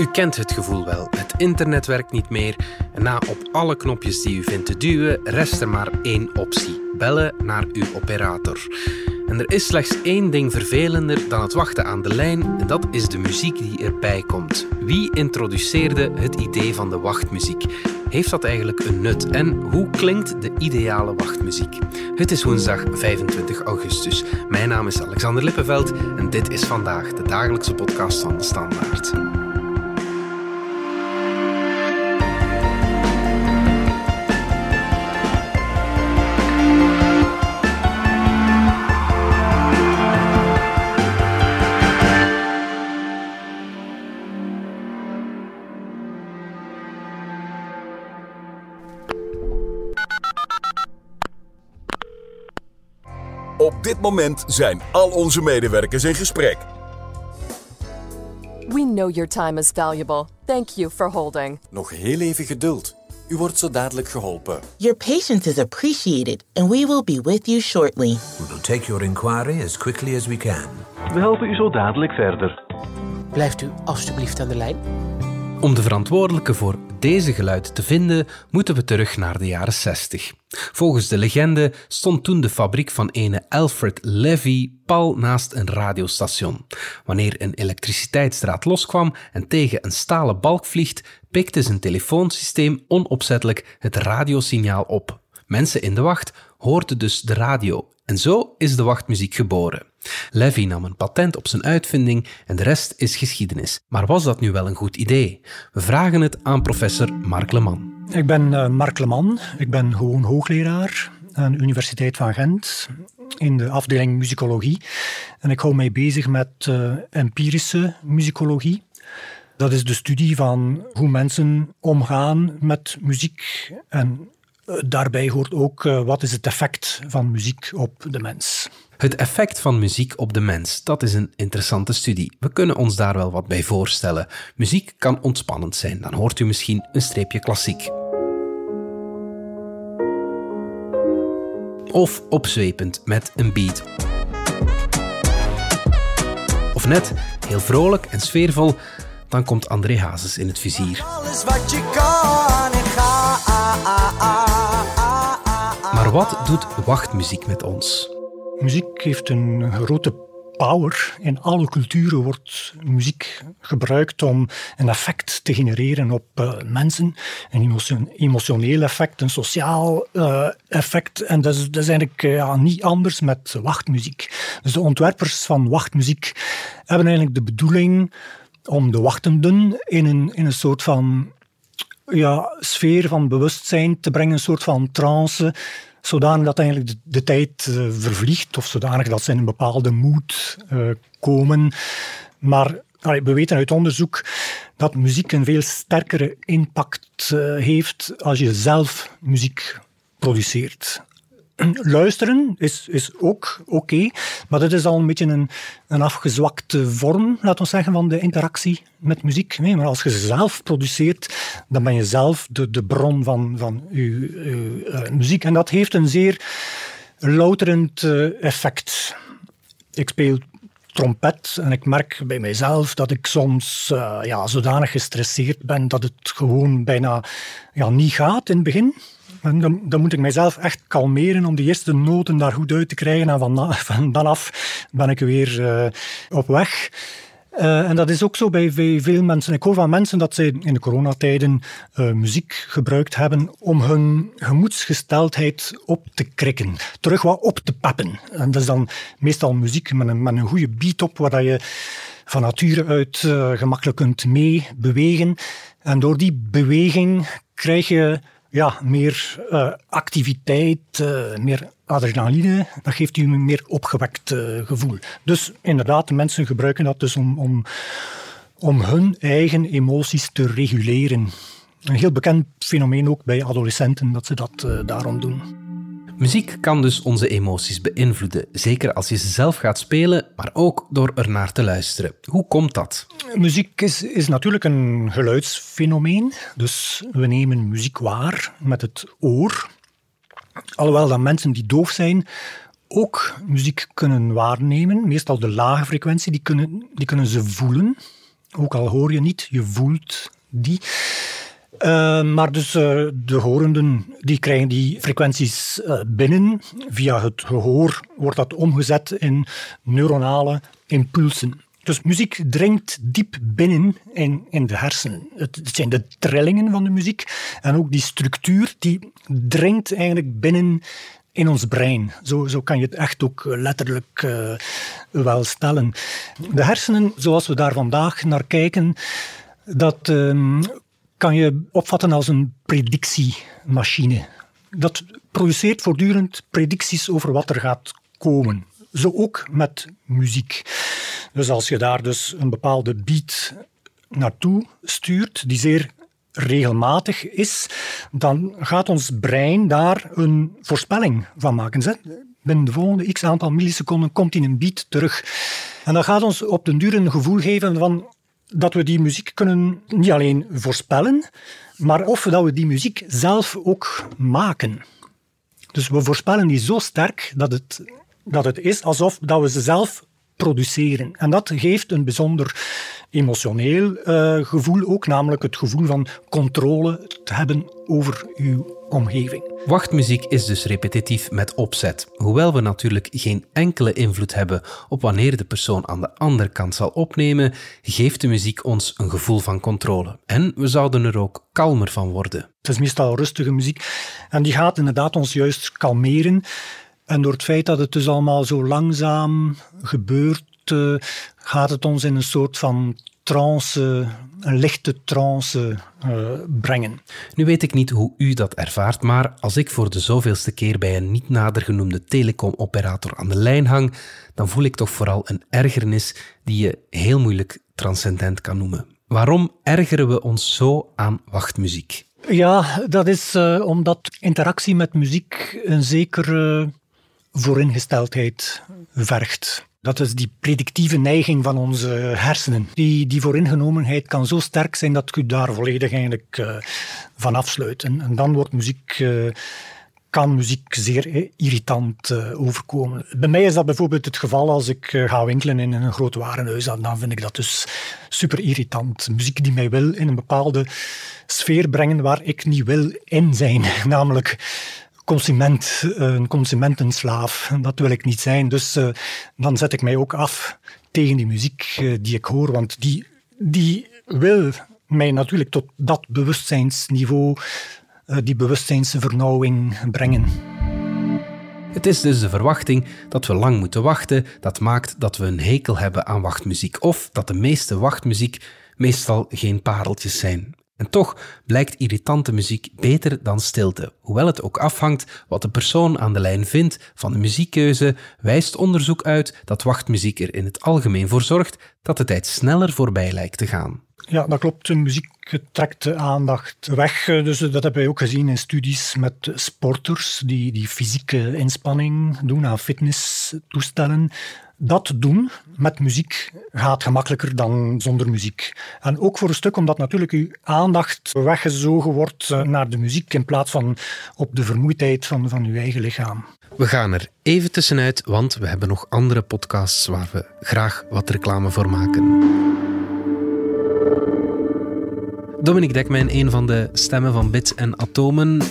U kent het gevoel wel. Het internet werkt niet meer. En na op alle knopjes die u vindt te duwen, rest er maar één optie: bellen naar uw operator. En er is slechts één ding vervelender dan het wachten aan de lijn, en dat is de muziek die erbij komt. Wie introduceerde het idee van de wachtmuziek? Heeft dat eigenlijk een nut? En hoe klinkt de ideale wachtmuziek? Het is woensdag 25 augustus. Mijn naam is Alexander Lippenveld en dit is vandaag de dagelijkse podcast van de Standaard. Dit moment zijn al onze medewerkers in gesprek. We know your time is valuable. Thank you for holding. Nog heel even geduld. U wordt zo dadelijk geholpen. Your patience is appreciated, and we will be with you shortly. We will take your inquiry as quickly as we can. We helpen u zo dadelijk verder. Blijft u alstublieft aan de lijn? Om de verantwoordelijke voor deze geluid te vinden, moeten we terug naar de jaren 60. Volgens de legende stond toen de fabriek van ene Alfred Levy pal naast een radiostation. Wanneer een elektriciteitsdraad loskwam en tegen een stalen balk vliegt, pikte zijn telefoonsysteem onopzettelijk het radiosignaal op. Mensen in de wacht hoorden dus de radio en zo is de wachtmuziek geboren. Levy nam een patent op zijn uitvinding en de rest is geschiedenis. Maar was dat nu wel een goed idee? We vragen het aan professor Mark Leman. Ik ben uh, Mark Leman. Ik ben gewoon hoogleraar aan de Universiteit van Gent in de afdeling muzikologie. En ik hou mij bezig met uh, empirische muzikologie. Dat is de studie van hoe mensen omgaan met muziek en daarbij hoort ook uh, wat is het effect van muziek op de mens. Het effect van muziek op de mens, dat is een interessante studie. We kunnen ons daar wel wat bij voorstellen. Muziek kan ontspannend zijn, dan hoort u misschien een streepje klassiek. Of opzwepend met een beat. Of net heel vrolijk en sfeervol, dan komt André Hazes in het vizier. Alles wat je kan Maar wat doet wachtmuziek met ons? Muziek heeft een grote power. In alle culturen wordt muziek gebruikt om een effect te genereren op uh, mensen. Een emotioneel effect, een sociaal uh, effect. En dat is, eigenlijk ja, niet anders met wachtmuziek. Dus de ontwerpers van wachtmuziek hebben eigenlijk de bedoeling om de wachtenden in een, in een soort van ja, sfeer van bewustzijn te brengen, een soort van trance, zodanig dat eigenlijk de, tijd uh, vervliegt, of zodanig dat ze in een bepaalde moed uh, komen. Maar we weten uit onderzoek dat muziek een veel sterkere impact uh, heeft als je zelf muziek produceert. Luisteren is, is ook oké, maar dat is al een beetje een, een afgezwakte vorm, laten we zeggen, van de interactie met muziek. Nee, maar als je zelf produceert, dan ben je zelf de, de bron van, van je, je uh, muziek. En dat heeft een zeer louterend uh, effect. Ik speel trompet en ik merk bij mijzelf dat ik soms ja, zodanig gestresseerd ben dat het gewoon bijna ja, niet gaat in het begin. Dan, dan, moet ik mijzelf echt kalmeren om de eerste noten daar goed uit te krijgen. En van, van dan af ben ik weer uh, op weg. Uh, en dat is ook zo bij veel mensen. Ik hoor van mensen dat zij in de coronatijden uh, muziek gebruikt hebben om hun gemoedsgesteldheid op te krikken. Terug wat op te peppen. En dat is dan meestal muziek met een, een goede beat op, waar je van nature uit gemakkelijk kunt mee bewegen. En door die beweging krijg je ja, meer uh, activiteit, uh, meer adrenaline. Dat geeft u een meer opgewekt uh, gevoel. Dus inderdaad, de mensen gebruiken dat dus om, om, om hun eigen emoties te reguleren. Een heel bekend fenomeen ook bij adolescenten, dat ze dat daarom doen. Muziek kan dus onze emoties beïnvloeden, zeker als je ze zelf gaat spelen, maar ook door er naar te luisteren. Hoe komt dat? Muziek is, is natuurlijk een geluidsfenomeen, dus we nemen muziek waar met het oor. Alhoewel dat mensen die doof zijn ook muziek kunnen waarnemen, meestal de lage frequentie, die kunnen, die kunnen ze voelen. Ook al hoor je niet, je voelt die. Uh, maar dus uh, de horenden die krijgen die frequenties uh, binnen. Via het gehoor wordt dat omgezet in neuronale impulsen. Dus muziek dringt diep binnen in, in de hersenen. Het, het, zijn de trillingen van de muziek en ook die structuur die dringt eigenlijk binnen in ons brein. Zo, zo kan je het echt ook letterlijk wel stellen. De hersenen, zoals we daar vandaag naar kijken, dat uh, kan je opvatten als een predictiemachine. Dat produceert voortdurend predicties over wat er gaat komen. Zo ook met muziek. Dus als je daar dus een bepaalde beat naartoe stuurt, die zeer regelmatig is, dan gaat ons brein daar een voorspelling van maken. Binnen de volgende x aantal milliseconden komt in een beat terug. En dat gaat ons op den duur een gevoel geven van dat we die muziek kunnen niet alleen voorspellen, maar of dat we die muziek zelf ook maken. Dus we voorspellen die zo sterk dat het, dat het is alsof dat we ze zelf produceren. En dat geeft een bijzonder emotioneel uh, gevoel ook, namelijk het gevoel van controle te hebben over uw omgeving. Wachtmuziek is dus repetitief met opzet. Hoewel we natuurlijk geen enkele invloed hebben op wanneer de persoon aan de andere kant zal opnemen, geeft de muziek ons een gevoel van controle. En we zouden er ook kalmer van worden. Het is meestal rustige muziek en die gaat inderdaad ons juist kalmeren. En door het feit dat het dus allemaal zo langzaam gebeurt, uh, gaat het ons in een soort van trance, een lichte trance uh, brengen. Nu weet ik niet hoe u dat ervaart, maar als ik voor de zoveelste keer bij een niet nader genoemde telecomoperator aan de lijn hang, dan voel ik toch vooral een ergernis die je heel moeilijk transcendent kan noemen. Waarom ergeren we ons zo aan wachtmuziek? Ja, dat is uh, omdat interactie met muziek een zekere vooringesteldheid vergt. Dat is die predictieve neiging van onze hersenen. Die, die vooringenomenheid kan zo sterk zijn dat je daar volledig eigenlijk uh, van afsluit. En, dan wordt muziek, uh, kan muziek zeer irritant uh, overkomen. Bij mij is dat bijvoorbeeld het geval als ik ga winkelen in een groot warenhuis. Dan vind ik dat dus super irritant. Muziek die mij wil in een bepaalde sfeer brengen waar ik niet wil in zijn. Namelijk consument, een consumentenslaaf. Dat wil ik niet zijn. Dus uh, dan zet ik mij ook af tegen die muziek uh, die ik hoor, want die, die wil mij natuurlijk tot dat bewustzijnsniveau, uh, die bewustzijnsvernauwing brengen. Het is dus de verwachting dat we lang moeten wachten, dat maakt dat we een hekel hebben aan wachtmuziek, of dat de meeste wachtmuziek meestal geen pareltjes zijn. En toch blijkt irritante muziek beter dan stilte. Hoewel het ook afhangt wat de persoon aan de lijn vindt van de muziekkeuze, wijst onderzoek uit dat wachtmuziek er in het algemeen voor zorgt dat de tijd sneller voorbij lijkt te gaan. Ja, dat klopt. De muziek trekt de aandacht weg. Dus dat hebben wij ook gezien in studies met sporters die, die fysieke inspanning doen aan fitnesstoestellen dat doen met muziek gaat gemakkelijker dan zonder muziek. En ook voor een stuk omdat natuurlijk uw aandacht weggezogen wordt eh, naar de muziek in plaats van op de vermoeidheid van, van uw eigen lichaam. We gaan er even tussenuit, want we hebben nog andere podcasts waar we graag wat reclame voor maken. Dominic Dekmijn, een van de stemmen van Bits en Atomen.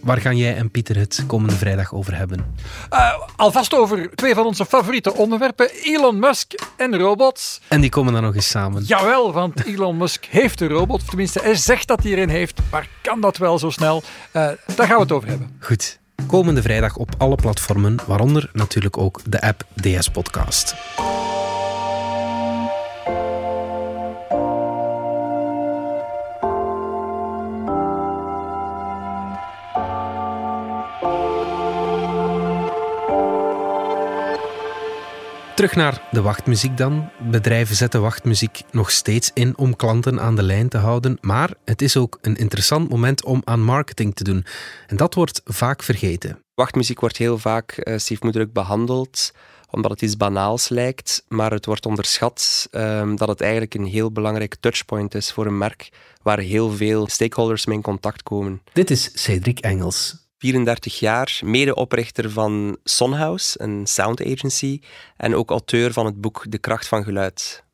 Waar gaan jij en Pieter het komende vrijdag over hebben? Uh, alvast over twee van onze favoriete onderwerpen: Elon Musk en robots. En die komen dan nog eens samen. Jawel, want Elon Musk heeft een robot. Tenminste, hij zegt dat hij erin heeft. Maar kan dat wel zo snel? Uh, daar gaan we het over hebben. Goed. Komende vrijdag op alle platformen, waaronder natuurlijk ook de app DS Podcast. Terug naar de wachtmuziek dan. Bedrijven zetten wachtmuziek nog steeds in om klanten aan de lijn te houden, maar het is ook een interessant moment om aan marketing te doen. En dat wordt vaak vergeten. Wachtmuziek wordt heel vaak uh, stiefmoederlijk behandeld omdat het iets banaals lijkt, maar het wordt onderschat um, dat het eigenlijk een heel belangrijk touchpoint is voor een merk waar heel veel stakeholders mee in contact komen. Dit is Cedric Engels. 34 jaar, medeoprichter van Sonhouse, een sound agency, en ook auteur van het boek De Kracht van Geluid.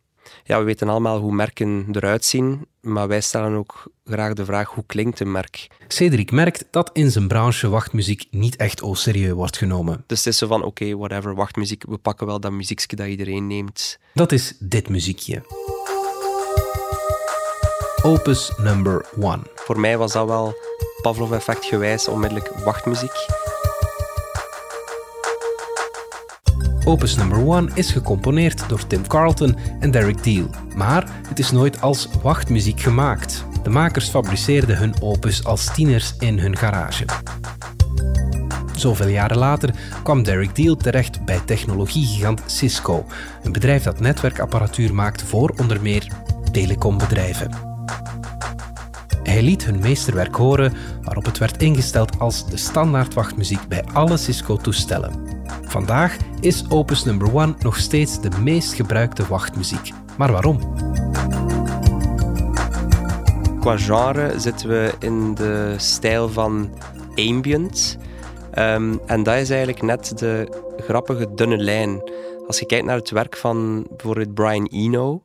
ja, we weten allemaal hoe merken eruit zien, maar wij stellen ook graag de vraag hoe klinkt een merk? Cedric merkt dat in zijn branche wachtmuziek niet echt au serieus wordt genomen. Dus het is zo van, oké, whatever, wachtmuziek, we pakken wel dat muziekje dat iedereen neemt. Dat is dit muziekje. Opus number one. Voor mij was dat wel Pavlov-effect gewijs onmiddellijk wachtmuziek. Opus number one is gecomponeerd door Tim Carlton en Derek Deal, maar het is nooit als wachtmuziek gemaakt. De makers fabriceerden hun opus als tieners in hun garage. Zoveel jaren later kwam Derek Deal terecht bij technologiegigant Cisco, een bedrijf dat netwerkapparatuur maakt voor onder meer telecombedrijven. Hij liet hun meesterwerk horen, waarop het werd ingesteld als de standaard wachtmuziek bij alle Cisco-toestellen. Vandaag is Opus Number One nog steeds de meest gebruikte wachtmuziek. Maar waarom? Qua genre zitten we in de stijl van ambient. Um, en dat is eigenlijk net de grappige dunne lijn. Als je kijkt naar het werk van bijvoorbeeld Brian Eno,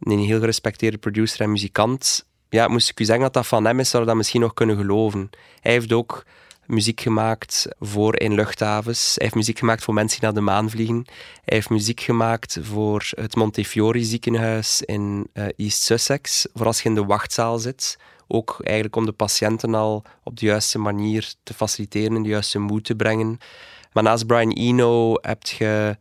een heel gerespecteerde producer en muzikant, ja, moest ik u zeggen dat dat van hem is, zou dat misschien nog kunnen geloven. Hij heeft ook muziek gemaakt voor in luchthavens. Hij heeft muziek gemaakt voor mensen die naar de maan vliegen. Hij heeft muziek gemaakt voor het Montefiore ziekenhuis in uh, East Sussex, voor als je in de wachtzaal zit. Ook eigenlijk om de patiënten al op de juiste manier te faciliteren, in de juiste moed te brengen. Maar naast Brian Eno heb je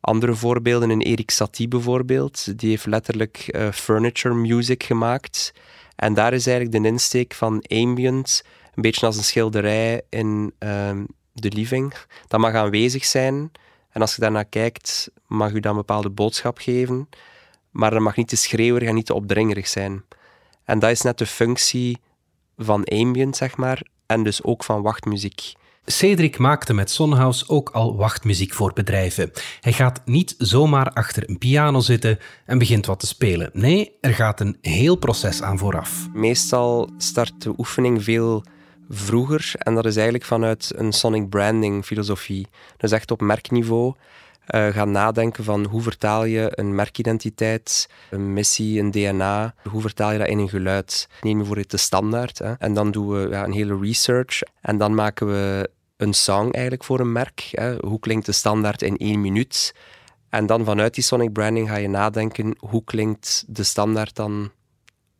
andere voorbeelden. Een Erik Satie bijvoorbeeld, die heeft letterlijk uh, furniture music gemaakt. En daar is eigenlijk de insteek van ambient een beetje als een schilderij in ehm, de living. Dat mag aanwezig zijn. En als je daarnaar kijkt, mag u dan een bepaalde boodschap geven. Maar dat mag niet te schreeuwerig en niet te opdringerig zijn. En dat is net de functie van ambient, zeg maar. En dus ook van wachtmuziek. Cedric maakte met Sonhouse ook al wachtmuziek voor bedrijven. Hij gaat niet zomaar achter een piano zitten en begint wat te spelen. Nee, er gaat een heel proces aan vooraf. Meestal start de oefening veel vroeger. En dat is eigenlijk vanuit een sonic branding filosofie. Dus echt op merkniveau. Uh, gaan nadenken van hoe vertaal je een merkidentiteit, een missie, een DNA, hoe vertaal je dat in een geluid. Neem bijvoorbeeld de standaard hè. en dan doen we ja, een hele research en dan maken we een song eigenlijk voor een merk. Hè. Hoe klinkt de standaard in één minuut? En dan vanuit die sonic branding ga je nadenken hoe klinkt de standaard dan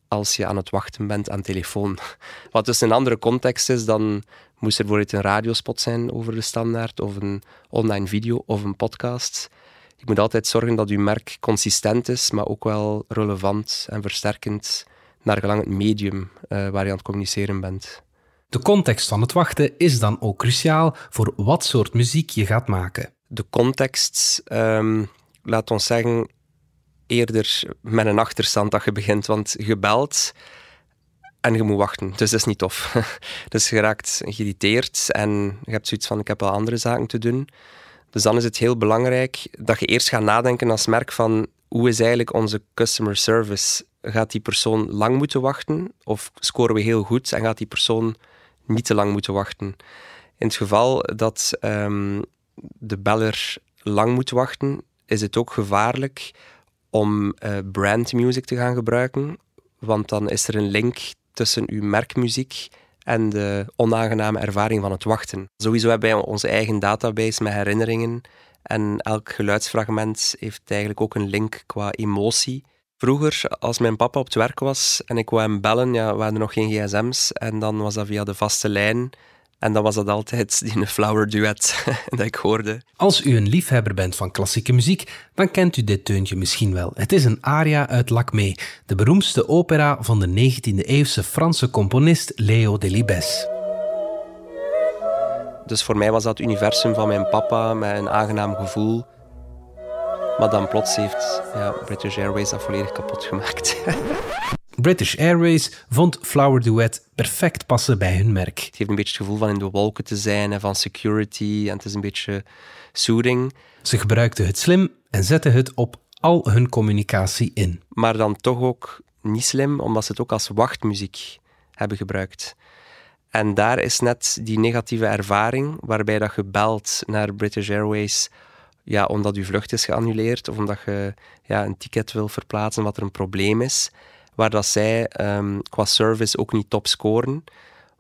als je aan het wachten bent aan telefoon. Wat dus een andere context is dan moest er bijvoorbeeld een radiospot zijn over de standaard, of een online video of een podcast. Je moet altijd zorgen dat je merk consistent is, maar ook wel relevant en versterkend naar gelang het medium uh, waar je aan het communiceren bent. De context van het wachten is dan ook cruciaal voor wat soort muziek je gaat maken. De context, um, laat ons zeggen, eerder met een achterstand dat je begint, want je belt en je moet wachten. Dus dat is niet tof. dus je raakt geïrriteerd en je hebt zoiets van ik heb wel andere zaken te doen. Dus dan is het heel belangrijk dat je eerst gaat nadenken als merk van hoe is eigenlijk onze customer service? Gaat die persoon lang moeten wachten of scoren we heel goed en gaat die persoon niet te lang moeten wachten? In het geval dat um, de beller lang moet wachten, is het ook gevaarlijk om uh, brand music te gaan gebruiken, want dan is er een link tussen uw merkmuziek en de onaangename ervaring van het wachten. Sowieso hebben wij onze eigen database met herinneringen en elk geluidsfragment heeft eigenlijk ook een link qua emotie. Vroeger, als mijn papa op het werk was en ik wou hem bellen, ja, we hadden nog geen gsm's en dan was dat via de vaste lijn. En dan was dat altijd die flower duet dat ik hoorde. Als u een liefhebber bent van klassieke muziek, dan kent u dit teuntje misschien wel. Het is een aria uit Lacmé, de beroemdste opera van de 19e-eeuwse Franse componist Leo Delibes. Dus voor mij was dat het universum van mijn papa met een aangenaam gevoel. Maar dan plots heeft ja, British Airways dat volledig kapot gemaakt. British Airways vond Flower Duet perfect passen bij hun merk. Het heeft een beetje het gevoel van in de wolken te zijn en van security en het is een beetje soothing. Ze gebruikten het slim en zetten het op al hun communicatie in. Maar dan toch ook niet slim, omdat ze het ook als wachtmuziek hebben gebruikt. En daar is net die negatieve ervaring, waarbij dat je belt naar British Airways ja, omdat je vlucht is geannuleerd of omdat je ja, een ticket wil verplaatsen wat er een probleem is. Waar dat zij ehm, qua service ook niet top scoren.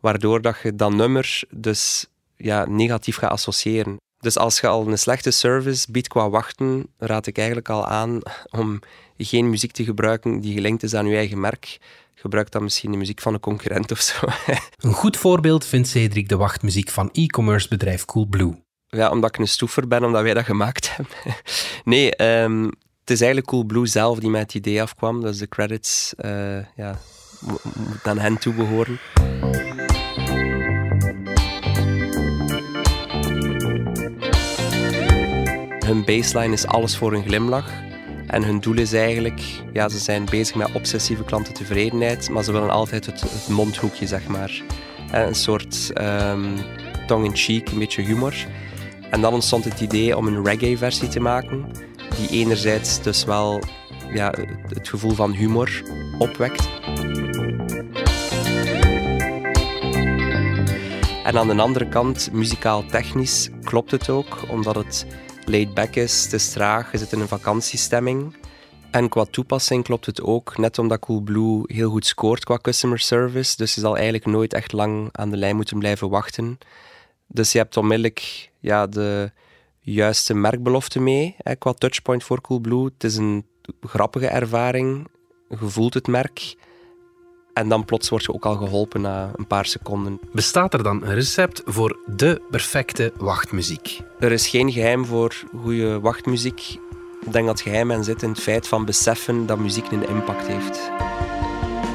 Waardoor dat je dat nummer dus ja, negatief gaat associëren. Dus als je al een slechte service biedt qua wachten, raad ik eigenlijk al aan om geen muziek te gebruiken die gelinkt is aan je eigen merk. Gebruik dan misschien de muziek van een concurrent of zo. Een goed voorbeeld vindt Cedric de wachtmuziek van e-commerce bedrijf Coolblue. Ja, omdat ik een stoever ben, omdat wij dat gemaakt hebben. nee, ehm, het is eigenlijk Coolblue zelf die met het idee afkwam. Dus de credits uh, ja, moeten aan hen toebehoren. Hun baseline is alles voor een glimlach. En hun doel is eigenlijk, ja, ze zijn bezig met obsessieve klantentevredenheid, maar ze willen altijd het, mondhoekje, zeg maar. Een soort um, tongue-in-cheek, een beetje humor. En dan ontstond het idee om een reggae-versie te maken, die enerzijds dus wel ja, het gevoel van humor opwekt. En aan de andere kant, muzikaal-technisch, klopt het ook, omdat het laid back is, het is traag, je zit in een vakantiestemming. En qua toepassing klopt het ook, net omdat Coolblue heel goed scoort qua customer service. Dus je zal eigenlijk nooit echt lang aan de lijn moeten blijven wachten. Dus je hebt onmiddellijk ja, de juiste merkbelofte mee hè, qua touchpoint voor Coolblue. Het is een grappige ervaring, je voelt het merk. En dan plots word je ook al geholpen na een paar seconden. Bestaat er dan een recept voor de perfecte wachtmuziek? Er is geen geheim voor goede wachtmuziek. Ik denk dat het geheim en zit in het feit van beseffen dat muziek een impact heeft.